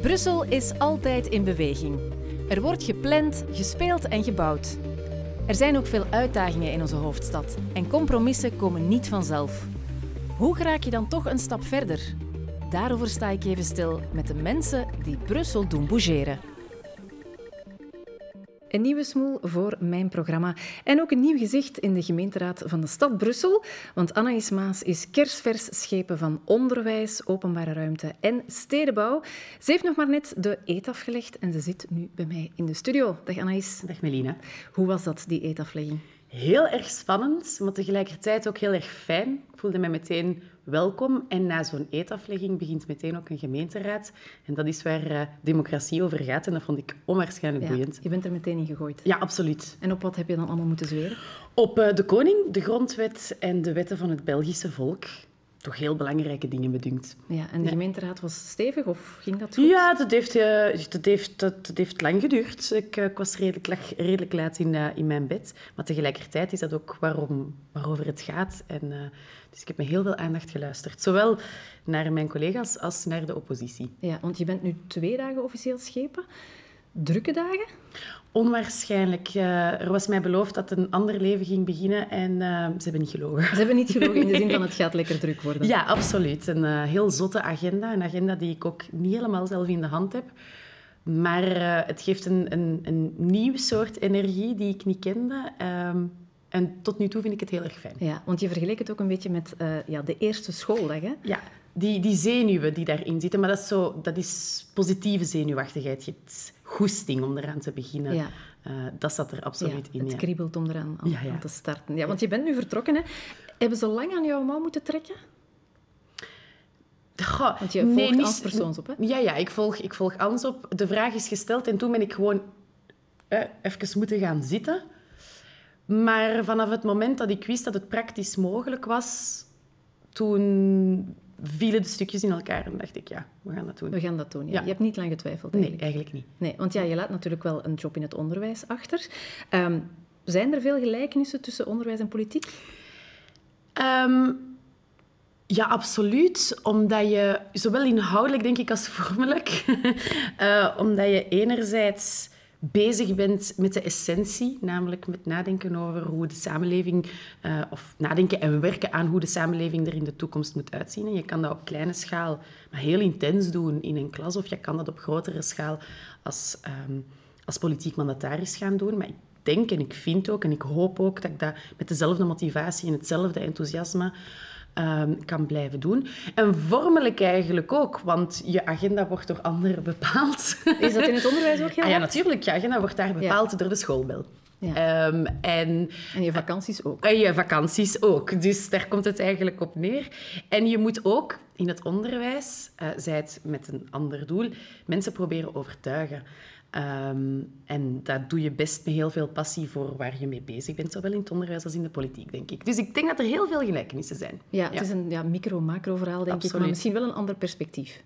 Brussel is altijd in beweging. Er wordt gepland, gespeeld en gebouwd. Er zijn ook veel uitdagingen in onze hoofdstad en compromissen komen niet vanzelf. Hoe raak je dan toch een stap verder? Daarover sta ik even stil met de mensen die Brussel doen bougeren. Een nieuwe smoel voor mijn programma. En ook een nieuw gezicht in de gemeenteraad van de stad Brussel. Want Anaïs Maas is kersvers schepen van onderwijs, openbare ruimte en stedenbouw. Ze heeft nog maar net de eet afgelegd en ze zit nu bij mij in de studio. Dag Anaïs. Dag Melina. Hoe was dat, die eetaflegging? Heel erg spannend, maar tegelijkertijd ook heel erg fijn. Ik voelde mij meteen welkom. En na zo'n eetaflegging begint meteen ook een gemeenteraad. En dat is waar uh, democratie over gaat. En dat vond ik onwaarschijnlijk ja, boeiend. Je bent er meteen in gegooid. Ja, absoluut. En op wat heb je dan allemaal moeten zweren? Op uh, de koning, de grondwet en de wetten van het Belgische volk toch heel belangrijke dingen bedunkt. Ja, en de ja. gemeenteraad was stevig of ging dat goed? Ja, dat heeft, uh, dat heeft, dat, heeft lang geduurd. Ik, uh, ik was redelijk, redelijk laat in, uh, in mijn bed. Maar tegelijkertijd is dat ook waarom, waarover het gaat. En, dus ik heb met heel veel aandacht geluisterd. Zowel naar mijn collega's als naar de oppositie. Ja, want je bent nu twee dagen officieel schepen. Drukke dagen? Onwaarschijnlijk. Uh, er was mij beloofd dat een ander leven ging beginnen en uh, ze hebben niet gelogen. Ze hebben niet gelogen in de zin van het gaat lekker druk worden. Ja, absoluut. Een uh, heel zotte agenda. Een agenda die ik ook niet helemaal zelf in de hand heb. Maar het geeft een, een, een nieuw soort energie die ik niet kende. Um, en tot nu toe vind ik het heel erg fijn. Ja, want je vergeleek het ook een beetje met ja, de eerste schooldag, hè? Ja, die, die zenuwen die daarin zitten. Maar dat is, zo, dat is positieve zenuwachtigheid. Je hebt goesting om eraan te beginnen. Ja. Uh, dat zat er absoluut ja, in. Het ja. kriebelt om eraan aan, ja, aan te starten. Ja, want je bent nu vertrokken. Hè? Hebben ze lang aan jouw mouw moeten trekken? Goh, want je volgt nee, Ans persoons op, hè? Ja, ja ik, volg, ik volg Ans op. De vraag is gesteld en toen ben ik gewoon eh, even moeten gaan zitten. Maar vanaf het moment dat ik wist dat het praktisch mogelijk was, toen vielen de stukjes in elkaar en dacht ik, ja, we gaan dat doen. We gaan dat doen, ja. ja. Je hebt niet lang getwijfeld eigenlijk. Nee, eigenlijk niet. Nee, want ja, je laat natuurlijk wel een job in het onderwijs achter. Um, zijn er veel gelijkenissen tussen onderwijs en politiek? Um, ja, absoluut. Omdat je, zowel inhoudelijk denk ik als vormelijk, uh, omdat je enerzijds bezig bent met de essentie, namelijk met nadenken over hoe de samenleving, uh, of nadenken en werken aan hoe de samenleving er in de toekomst moet uitzien. En je kan dat op kleine schaal, maar heel intens doen in een klas, of je kan dat op grotere schaal als, um, als politiek mandataris gaan doen. Maar ik denk en ik vind ook en ik hoop ook dat ik dat met dezelfde motivatie en hetzelfde enthousiasme Um, kan blijven doen. En vormelijk eigenlijk ook, want je agenda wordt door anderen bepaald. Is dat in het onderwijs ook? Ja, ah, ja natuurlijk. Je agenda wordt daar bepaald ja. door de schoolbel. Ja. Um, en, en je vakanties ook. En je vakanties ook. Dus daar komt het eigenlijk op neer. En je moet ook in het onderwijs, uh, zij het met een ander doel, mensen proberen overtuigen. Um, en dat doe je best met heel veel passie voor waar je mee bezig bent, zowel in het onderwijs als in de politiek, denk ik. Dus ik denk dat er heel veel gelijkenissen zijn. Ja, het ja. is een ja, micro-macro-verhaal, denk Absoluut. ik, maar misschien wel een ander perspectief.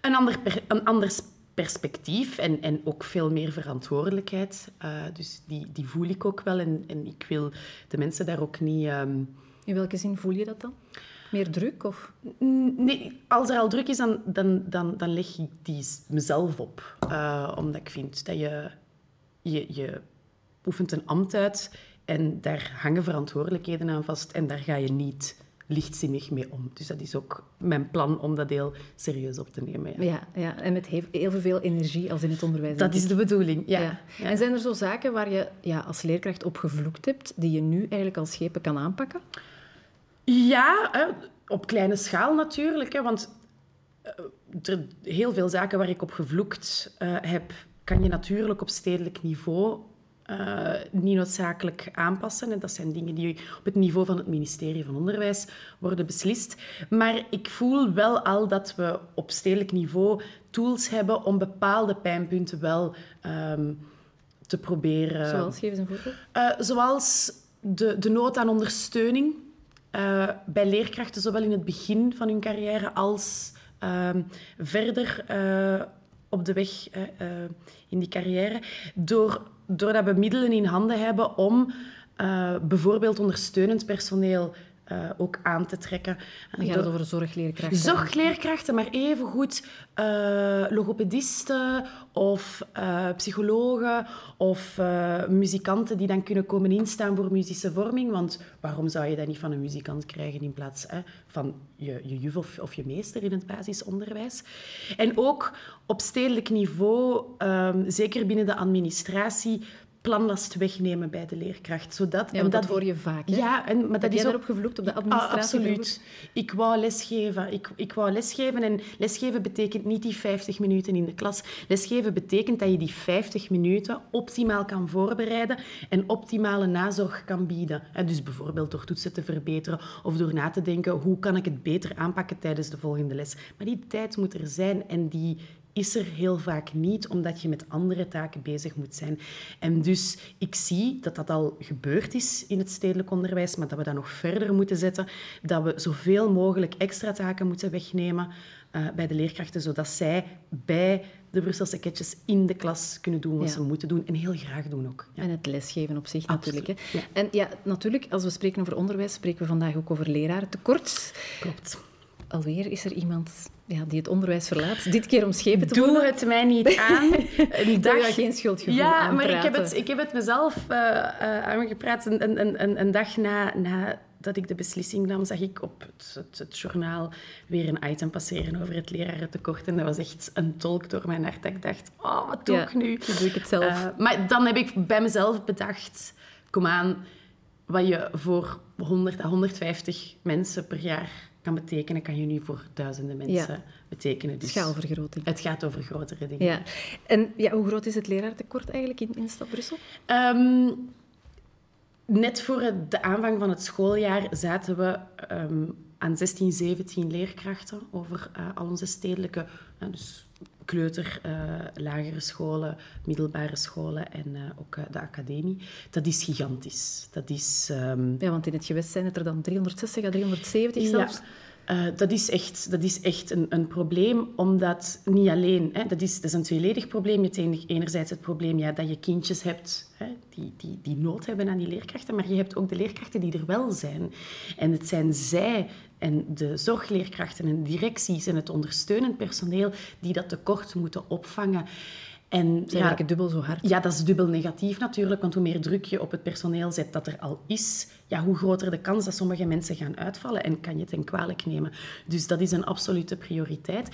Een ander, per, een ander perspectief en, en ook veel meer verantwoordelijkheid. Uh, dus die, die voel ik ook wel en, en ik wil de mensen daar ook niet... Um... In welke zin voel je dat dan? Meer druk? Of? Nee, als er al druk is, dan, dan, dan, dan leg ik die mezelf op. Uh, omdat ik vind dat je, je, je oefent een ambt uit en daar hangen verantwoordelijkheden aan vast en daar ga je niet lichtzinnig mee om. Dus dat is ook mijn plan om dat heel serieus op te nemen. Ja, ja, ja. en met heel veel energie als in het onderwijs. Dat is de bedoeling, ja. ja. ja. En zijn er zo zaken waar je ja, als leerkracht op gevloekt hebt, die je nu eigenlijk als schepen kan aanpakken? Ja, op kleine schaal natuurlijk. Want er, heel veel zaken waar ik op gevloekt uh, heb, kan je natuurlijk op stedelijk niveau uh, niet noodzakelijk aanpassen. En dat zijn dingen die op het niveau van het ministerie van Onderwijs worden beslist. Maar ik voel wel al dat we op stedelijk niveau tools hebben om bepaalde pijnpunten wel um, te proberen... Zoals? Geef eens een voorbeeld. Uh, zoals de, de nood aan ondersteuning. Uh, bij leerkrachten, zowel in het begin van hun carrière als uh, verder uh, op de weg in die carrière, door, doordat we middelen in handen hebben om bijvoorbeeld ondersteunend personeel eh, ook aan te trekken. Dan gaat het over zorgleerkrachten. Zorgleerkrachten, maar evengoed uh, logopedisten of uh, psychologen of muzikanten die dan kunnen komen instaan voor muzische vorming. Want waarom zou je dat niet van een muzikant krijgen in plaats hè, van je, je juf of, of, je meester in het basisonderwijs? En ook op stedelijk niveau, um, zeker binnen de administratie, planlast wegnemen bij de leerkracht. Zodat, ja, dat, dat hoor je vaak. Hè? Ja, en, maar dat is jij daarop gevloekt, op de administratie? Ah, absoluut. Ik wou lesgeven. Ik, ik wou lesgeven en lesgeven betekent niet die 50 minuten in de klas. Lesgeven betekent dat je die 50 minuten optimaal kan voorbereiden en optimale nazorg kan bieden. Dus bijvoorbeeld door toetsen te verbeteren of door na te denken hoe kan ik het beter aanpakken tijdens de volgende les. Maar die tijd moet er zijn en die is er heel vaak niet, omdat je met andere taken bezig moet zijn. En dus ik zie dat dat al gebeurd is in het stedelijk onderwijs, maar dat we dat nog verder moeten zetten. Dat we zoveel mogelijk extra taken moeten wegnemen uh, bij de leerkrachten, zodat zij bij de Brusselse ketjes in de klas kunnen doen wat Ja. ze moeten doen. En heel graag doen ook. Ja. En het lesgeven op zich Absoluut, natuurlijk. Hè. ja. En ja, natuurlijk, als we spreken over onderwijs, spreken we vandaag ook over lerarentekort. Klopt. Alweer is er iemand ja, die het onderwijs verlaat, dit keer om schepen te Doe worden. het mij niet aan. Een Ik dag... je geen schuldgevoel Ja, maar ik heb, het, ik heb het mezelf eh, eh, aangepraat. Een, een, een, een dag na, na dat ik de beslissing nam, zag ik op het, het, het journaal weer een item passeren over het lerarentekort. En dat was echt een tolk door mijn hart. Dat ik dacht, oh, wat doe Ja, ik nu? dan doe ik het zelf. Eh, maar dan heb ik bij mezelf bedacht, kom aan, wat je voor 100 à 150 mensen per jaar kan betekenen, kan je nu voor duizenden mensen Ja. betekenen. Dus Schaalvergroting. het gaat over grotere dingen. Ja. En ja, hoe groot is het leraartekort eigenlijk in, in de stad Brussel? Ehm, net voor de aanvang van het schooljaar zaten we ehm, aan 16, 17 leerkrachten over eh, al onze stedelijke, eh, dus kleuter, eh, lagere scholen, middelbare scholen en eh, ook eh, de academie. Dat is gigantisch. Dat is... ehm, Ja, want in het gewest zijn het er dan 360 à 370 zelfs. ja. Eh, dat is echt, dat is echt een, een probleem, omdat niet alleen... Hè, dat, is, dat is een tweeledig probleem. Je hebt ener- enerzijds het probleem ja, dat je kindjes hebt hè, die, die, die nood hebben aan die leerkrachten, maar je hebt ook de leerkrachten die er wel zijn. En het zijn zij en de zorgleerkrachten en directies en het ondersteunend personeel die dat tekort moeten opvangen. En Zij werken dubbel zo hard. ja, dat is dubbel negatief natuurlijk, want hoe meer druk je op het personeel zet dat er al is, ja, hoe groter de kans dat sommige mensen gaan uitvallen en kan je ten kwalijk nemen. Dus dat is een absolute prioriteit.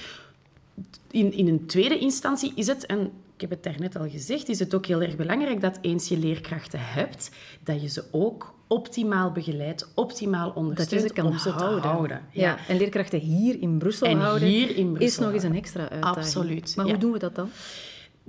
In, in een tweede instantie is het, en ik heb het daarnet al gezegd, is het ook heel erg belangrijk dat eens je leerkrachten hebt, dat je ze ook optimaal begeleidt, optimaal Dat je ondersteunt kan om ze houden. te houden. Ja. En leerkrachten hier in Brussel En houden hier in Brussel is nog eens een extra uitdaging. Absoluut, Maar ja. hoe doen we dat dan?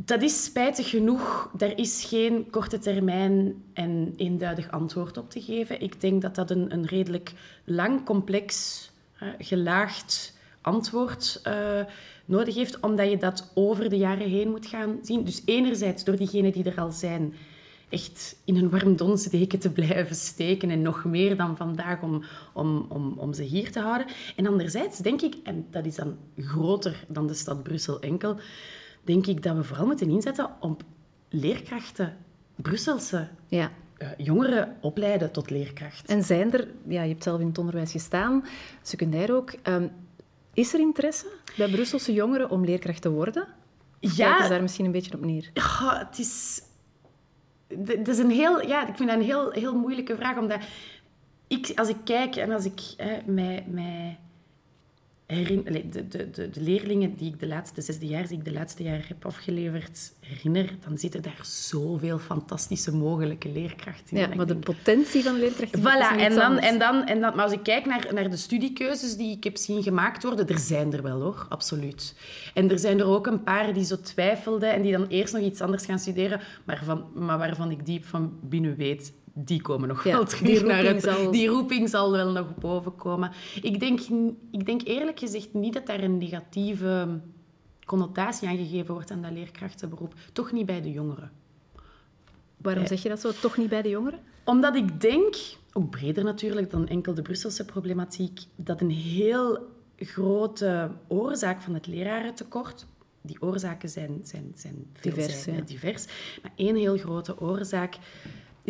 Dat is spijtig genoeg. Er is geen korte termijn en eenduidig antwoord op te geven. Ik denk dat dat een, een redelijk lang, complex, eh, gelaagd antwoord eh, nodig heeft, omdat je dat over de jaren heen moet gaan zien. Dus enerzijds door diegenen die er al zijn, echt in een warm donsdeken te blijven steken en nog meer dan vandaag om, om, om, om ze hier te houden. En anderzijds denk ik, en dat is dan groter dan de stad Brussel enkel, denk ik dat we vooral moeten inzetten op leerkrachten, Brusselse Ja. eh, jongeren opleiden tot leerkracht. En zijn er, ja, je hebt zelf in het onderwijs gestaan, secundair ook, ehm, is er interesse bij Brusselse jongeren om leerkracht te worden? Ja. kijken ze daar misschien een beetje op neer? Ja, het is... Dat is een heel... Ja, ik vind dat een heel, heel moeilijke vraag, omdat ik, als ik kijk en als ik hè, mij... mij de, de, de, de leerlingen die ik de laatste zesde jaar, die ik de laatste jaar heb afgeleverd, herinner, dan zitten daar zoveel fantastische mogelijke leerkrachten in. Ja, maar de denk, potentie van leerkrachten Voilà, en dan, en, dan, en dan, maar als ik kijk naar, naar de studiekeuzes die ik heb zien gemaakt worden, er zijn er wel hoor, absoluut. En er zijn er ook een paar die zo twijfelden en die dan eerst nog iets anders gaan studeren, maar, van, maar waarvan ik diep van binnen weet, die komen nog Ja, wel terug die naar het... zal- Die roeping zal wel nog boven komen. Ik denk, ik denk eerlijk gezegd niet dat daar een negatieve connotatie aan gegeven wordt aan dat leerkrachtenberoep. Toch niet bij de jongeren. Waarom zeg je dat zo? Toch niet bij de jongeren? Omdat ik denk, ook breder natuurlijk dan enkel de Brusselse problematiek, dat een heel grote oorzaak van het lerarentekort, die oorzaken zijn, zijn, zijn Divers, ja. divers, maar één heel grote oorzaak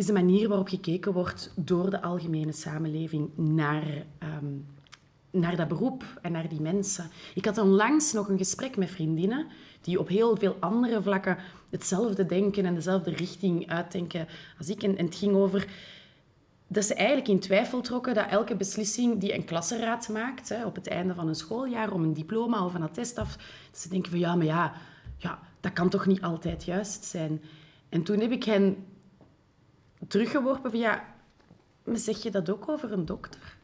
is de manier waarop gekeken wordt door de algemene samenleving naar, ehm, naar dat beroep en naar die mensen. Ik had onlangs nog een gesprek met vriendinnen die op heel veel andere vlakken hetzelfde denken en dezelfde richting uitdenken als ik. En, het ging over dat ze eigenlijk in twijfel trokken dat elke beslissing die een klassenraad maakt hè, op het einde van een schooljaar om een diploma of een attest af, dat ze denken van ja, maar ja, ja, dat kan toch niet altijd juist zijn. En toen heb ik hen teruggeworpen van ja, maar zeg je dat ook over een dokter?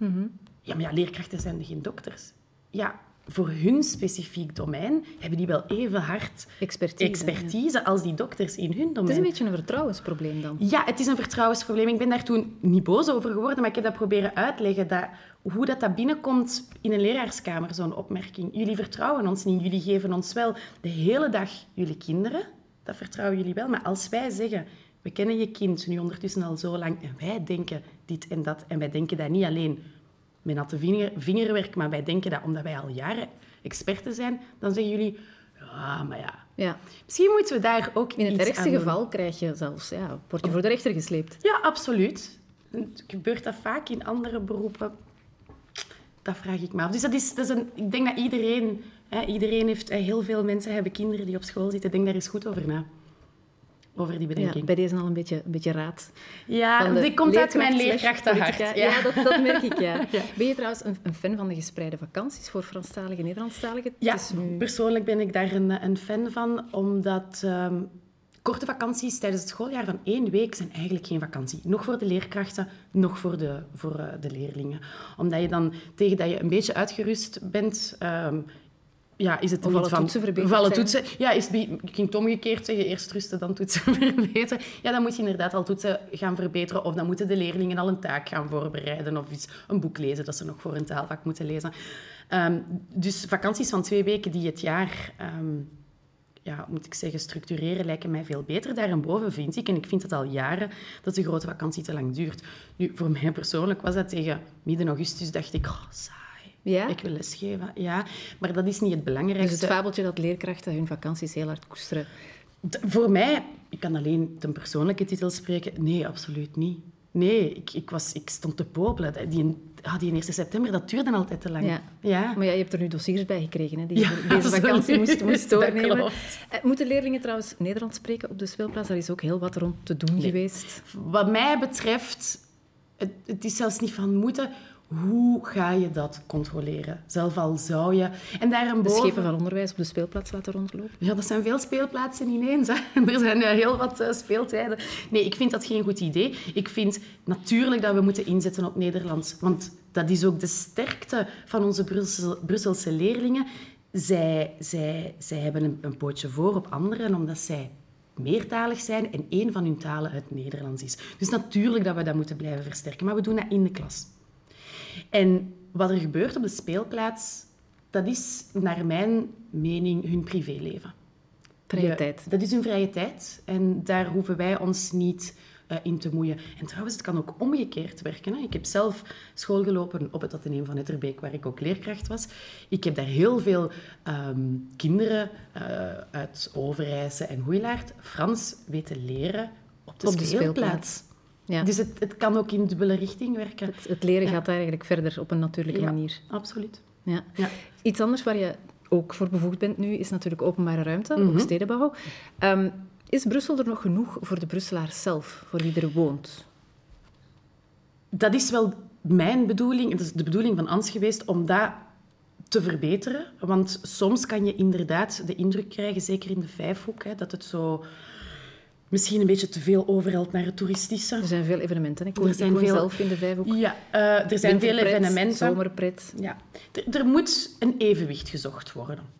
Ja, maar ja, leerkrachten zijn geen dokters. Ja, voor hun specifiek domein hebben die wel even hard Expertise, expertise als die dokters in hun domein. Het is een beetje een vertrouwensprobleem dan. Ja, het is een vertrouwensprobleem. Ik ben daar toen niet boos over geworden, maar ik heb dat proberen uitleggen. Dat, hoe dat, dat binnenkomt in een leraarskamer, zo'n opmerking. Jullie vertrouwen ons niet. Jullie geven ons wel de hele dag jullie kinderen. Dat vertrouwen jullie wel. Maar als wij zeggen, we kennen je kind nu ondertussen al zo lang en wij denken dit en dat. En wij denken dat niet alleen met natte vinger, vingerwerk, maar wij denken dat omdat wij al jaren experten zijn, dan zeggen jullie, ja, maar ja. Ja. Misschien moeten we daar ook In het ergste doen. geval krijg je zelfs, ja, word je voor de rechter gesleept. Ja, absoluut. Het gebeurt dat vaak in andere beroepen? Dat vraag ik me af. Dus dat is, dat is een, ik denk dat iedereen, hè, iedereen heeft, heel veel mensen hebben kinderen die op school zitten. Denk daar eens goed over na. Over die Ja, bedenking. bij deze al een beetje, een beetje raad. Ja, dit komt uit mijn leerkrachtenhart. politica. Ja, dat, dat merk ik, ja. Ja. Ben je trouwens een, een fan van de gespreide vakanties voor Franstalige en Nederlandstaligen? Ja, nu... persoonlijk ben ik daar een, een fan van, omdat ehm, korte vakanties tijdens het schooljaar van één week zijn eigenlijk geen vakantie. Nog voor de leerkrachten, nog voor de, voor, eh, de leerlingen. Omdat je dan, tegen dat je een beetje uitgerust bent, ehm, ja, is het Of van... toetsen alle zijn. toetsen. Ja, is ik ging het omgekeerd zeggen, eerst rusten, dan toetsen verbeteren. Ja, dan moet je inderdaad al toetsen gaan verbeteren. Of dan moeten de leerlingen al een taak gaan voorbereiden. Of iets, een boek lezen dat ze nog voor een taalvak moeten lezen. Ehm, dus vakanties van twee weken die het jaar, ehm, ja, moet ik zeggen, structureren, lijken mij veel beter. Daarboven vind ik, en ik vind het al jaren, dat de grote vakantie te lang duurt. Nu, voor mij persoonlijk was dat tegen midden augustus, dacht ik, oh, saai. Ja? Ik wil lesgeven, ja. Maar dat is niet het belangrijkste. Dus het fabeltje dat leerkrachten hun vakanties heel hard koesteren. Voor mij, ik kan alleen ten persoonlijke titel spreken, nee, absoluut niet. Nee, ik, ik, was, ik stond te popelen. Die, ah, die 1 september, dat duurde altijd te lang. Ja. ja. Maar ja, je hebt er nu dossiers bij gekregen, hè, die Ja, je deze vakantie moest, moest doornemen. Eh, Moeten leerlingen trouwens Nederlands spreken op de speelplaats? Daar is ook heel wat rond te doen geweest. Wat mij betreft, het, het is zelfs niet van moeten. Hoe ga je dat controleren? Zelf al zou je... En De daarboven... schepen van onderwijs op de speelplaats laten rondlopen. Ja, dat zijn veel speelplaatsen ineens. Hè. Er zijn eh, heel wat eh, speeltijden. Nee, ik vind dat geen goed idee. Ik vind natuurlijk dat we moeten inzetten op Nederlands. Want dat is ook de sterkte van onze Brussel, Brusselse leerlingen. Zij, zij, zij hebben een, een pootje voor op anderen, omdat zij meertalig zijn en één van hun talen het Nederlands is. Dus natuurlijk dat we dat moeten blijven versterken. Maar we doen dat in de klas. En wat er gebeurt op de speelplaats, dat is naar mijn mening hun privéleven. Vrije tijd. Dat is hun vrije tijd. En daar hoeven wij ons niet eh, in te moeien. En trouwens, het kan ook omgekeerd werken. Hè. Ik heb zelf school gelopen op het ateneum van Etterbeek, waar ik ook leerkracht was. Ik heb daar heel veel ehm, kinderen eh, uit Overijse en Hoeilaard Frans weten leren op de, Op de speelplaats. Ja. Dus het, het kan ook in dubbele richting werken. Het, het leren Ja. gaat eigenlijk verder op een natuurlijke Ja, manier. Absoluut. Ja. Ja. Iets anders waar je ook voor bevoegd bent nu, is natuurlijk openbare ruimte, Mhm. ook stedenbouw. Ehm, is Brussel er nog genoeg voor de Brusselaars zelf, voor wie er woont? dat is wel mijn bedoeling, het is de bedoeling van Ans geweest, om dat te verbeteren. Want soms kan je inderdaad de indruk krijgen, zeker in de Vijfhoek, hè, dat het zo misschien een beetje te veel overhelt naar het toeristische. Er zijn veel evenementen. Ik woon, Er zijn ik veel- zelf in de Vijfhoek. Ja, eh, er zijn veel evenementen. Zomerpret. Ja. Er, er moet een evenwicht gezocht worden.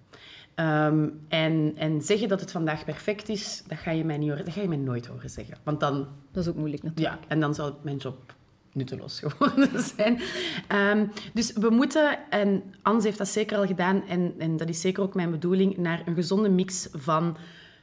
Ehm, en, en zeggen dat het vandaag perfect is, dat ga je mij, niet horen, dat ga je mij nooit horen zeggen. Want dan Dat is ook moeilijk natuurlijk. Ja, en dan zal mijn job nutteloos geworden zijn. Ehm, dus we moeten, en Ans heeft dat zeker al gedaan, en, en dat is zeker ook mijn bedoeling, naar een gezonde mix van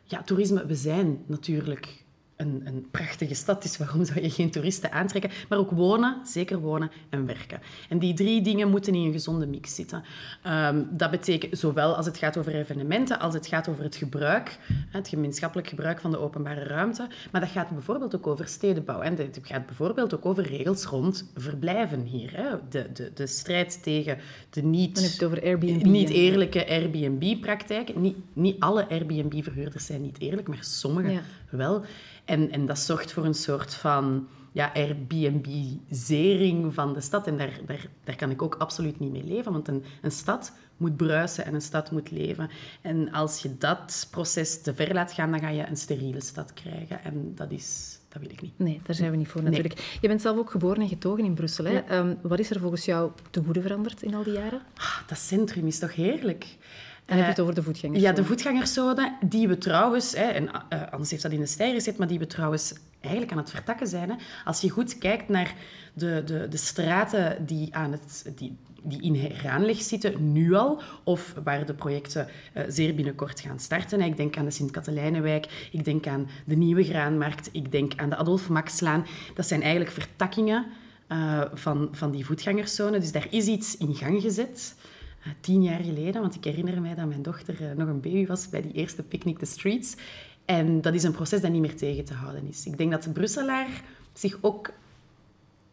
ja, toerisme. We zijn natuurlijk een, een prachtige stad, dus waarom zou je geen toeristen aantrekken? Maar ook wonen, zeker wonen en werken. En die drie dingen moeten in een gezonde mix zitten. Ehm, dat betekent zowel als het gaat over evenementen, als het gaat over het gebruik, het gemeenschappelijk gebruik van de openbare ruimte. Maar dat gaat bijvoorbeeld ook over stedenbouw. En het gaat bijvoorbeeld ook over regels rond verblijven hier. Hè. De, de, de strijd tegen de niet, Dan heb je het over Airbnb. niet eerlijke Airbnb-praktijk. Niet, niet alle Airbnb-verhuurders zijn niet eerlijk, maar sommige Ja. Wel. En, en dat zorgt voor een soort van ja, Airbnb-zering van de stad. En daar, daar, daar kan ik ook absoluut niet mee leven, want een, een stad moet bruisen en een stad moet leven. En als je dat proces te ver laat gaan, dan ga je een steriele stad krijgen. En dat, is, dat wil ik niet. Nee, daar zijn we niet voor natuurlijk. Je bent zelf ook geboren en getogen in Brussel. Hè? Ja. Ehm, wat is er volgens jou te goede veranderd in al die jaren? Ah, dat centrum is toch heerlijk? En heb je Eh, het over de voetgangers? Ja, de voetgangerszone, die we trouwens, hè, en eh, anders heeft dat in de stijger gezet, maar die we trouwens eigenlijk aan het vertakken zijn. Hè. Als je goed kijkt naar de, de, de straten die, aan het, die, die in heraanleg zitten, nu al, of waar de projecten eh, zeer binnenkort gaan starten. hè. Ik denk aan de Sint-Katelijnenwijk, ik denk aan de Nieuwe Graanmarkt, ik denk aan de Adolf Maxlaan. Dat zijn eigenlijk vertakkingen eh, van, van die voetgangerszone. Dus daar is iets in gang gezet. Tien jaar geleden, want ik herinner mij dat mijn dochter eh, nog een baby was bij die eerste Picnic the Streets. En dat is een proces dat niet meer tegen te houden is. Ik denk dat de Brusselaar zich ook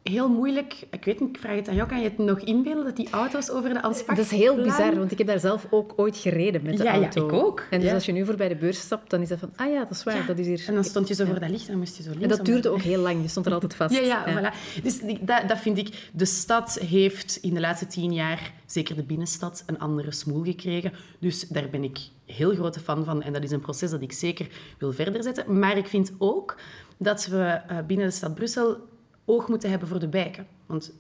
heel moeilijk... Ik weet niet, ik vraag het aan jou. Kan je het nog inbeelden dat die auto's over de Anspach Dat is heel bizar, want ik heb daar zelf ook ooit gereden met de Ja, ja, auto. ik ook. En dus Ja. als je nu voorbij de beurs stapt, dan is dat van, ah ja, dat is waar, dat is hier... En dan stond je zo voor dat licht en moest je zo links. En dat duurde ook heel lang, je stond er altijd vast. Ja, ja, voilà. Dus dat, dat vind ik... De stad heeft in de laatste tien jaar, zeker de binnenstad, een andere smoel gekregen. Dus daar ben ik heel grote fan van. En dat is een proces dat ik zeker wil verder zetten. Maar ik vind ook dat we eh, binnen de stad Brussel oog moeten hebben voor de wijken. Want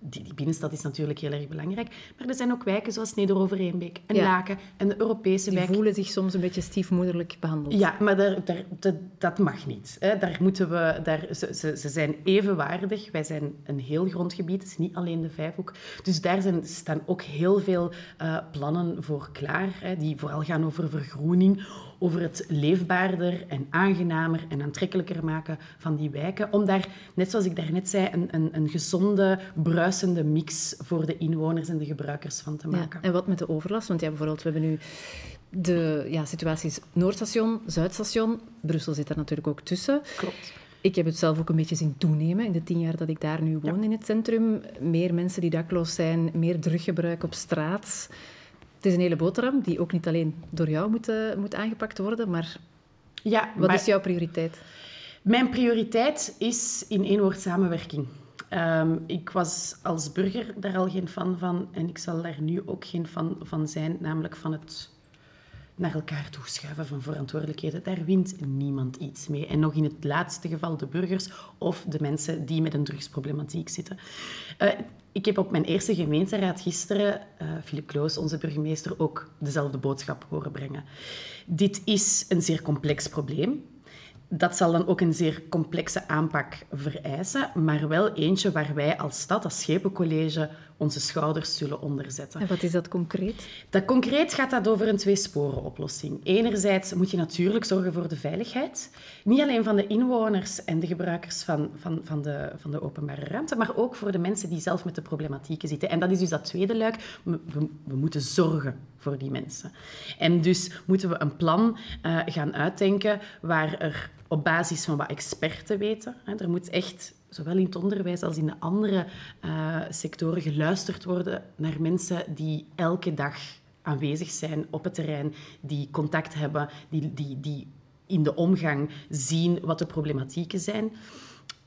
die, die binnenstad is natuurlijk heel erg belangrijk. Maar er zijn ook wijken zoals Neder-Overeenbeek en Ja. Laken en de Europese Die wijk. voelen zich soms een beetje stiefmoederlijk behandeld. Ja, maar daar, daar, dat, dat mag niet. Hè. Daar moeten we, daar, ze, ze, ze zijn evenwaardig. Wij zijn een heel grondgebied, het is niet alleen de Vijfhoek. Dus daar zijn, staan ook heel veel eh, plannen voor klaar, hè, die vooral gaan over vergroening, over het leefbaarder en aangenamer en aantrekkelijker maken van die wijken. Om daar, net zoals ik daarnet zei, een, een, een gezonde, bruisende mix voor de inwoners en de gebruikers van te Ja, maken. En wat met de overlast? Want ja, bijvoorbeeld, we hebben nu de ja, situaties Noordstation, Zuidstation. Brussel zit daar natuurlijk ook tussen. Klopt. Ik heb het zelf ook een beetje zien toenemen in de tien jaar dat ik daar nu woon in het centrum. Meer mensen die dakloos zijn, meer druggebruik op straat. Het is een hele boterham die ook niet alleen door jou moet, eh, moet aangepakt worden, maar Ja, wat maar- is jouw prioriteit? Mijn prioriteit is in één woord samenwerking. Ehm, ik was als burger daar al geen fan van en ik zal daar nu ook geen fan van zijn, namelijk van het naar elkaar toeschuiven van verantwoordelijkheden. Daar wint niemand iets mee. En nog in het laatste geval de burgers of de mensen die met een drugsproblematiek zitten. Eh, ik heb op mijn eerste gemeenteraad gisteren Philip Kloos, onze burgemeester, ook dezelfde boodschap horen brengen. Dit is een zeer complex probleem. Dat zal dan ook een zeer complexe aanpak vereisen, maar wel eentje waar wij als stad, als Schepencollege, onze schouders zullen onderzetten. En wat is dat concreet? Dat concreet gaat dat over een tweesporenoplossing. Enerzijds moet je natuurlijk zorgen voor de veiligheid. Niet alleen van de inwoners en de gebruikers van, van, van, de, van de openbare ruimte, maar ook voor de mensen die zelf met de problematieken zitten. En dat is dus dat tweede luik. We, moeten zorgen voor die mensen. En dus moeten we een plan eh, gaan uitdenken waar er op basis van wat experten weten, hè, er moet echt zowel in het onderwijs als in de andere eh, sectoren geluisterd worden naar mensen die elke dag aanwezig zijn op het terrein, die contact hebben, die, die, die in de omgang zien wat de problematieken zijn.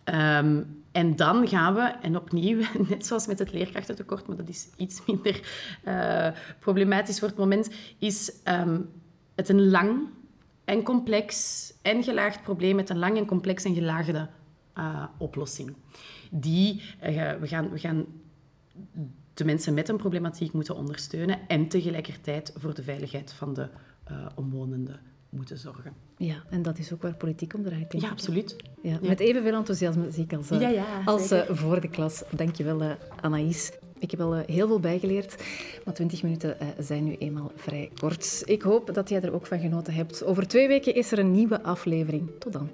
Ehm, en dan gaan we, en opnieuw, net zoals met het leerkrachtentekort, maar dat is iets minder eh, problematisch voor het moment, is ehm, het een lang en complex en gelaagd probleem met een lang en complex en gelaagde eh, oplossing. Die, eh, we, gaan, we gaan de mensen met een problematiek moeten ondersteunen en tegelijkertijd voor de veiligheid van de eh, omwonenden moeten zorgen. Ja, en dat is ook waar politiek om draait. Ja, absoluut. Ja, met evenveel enthousiasme zie ik als, Ja, ja, als voor de klas. Dankjewel, uh, Anaïs. Ik heb al heel veel bijgeleerd, maar 20 minuten zijn nu eenmaal vrij kort. Ik hoop dat jij er ook van genoten hebt. Over twee weken is er een nieuwe aflevering. Tot dan.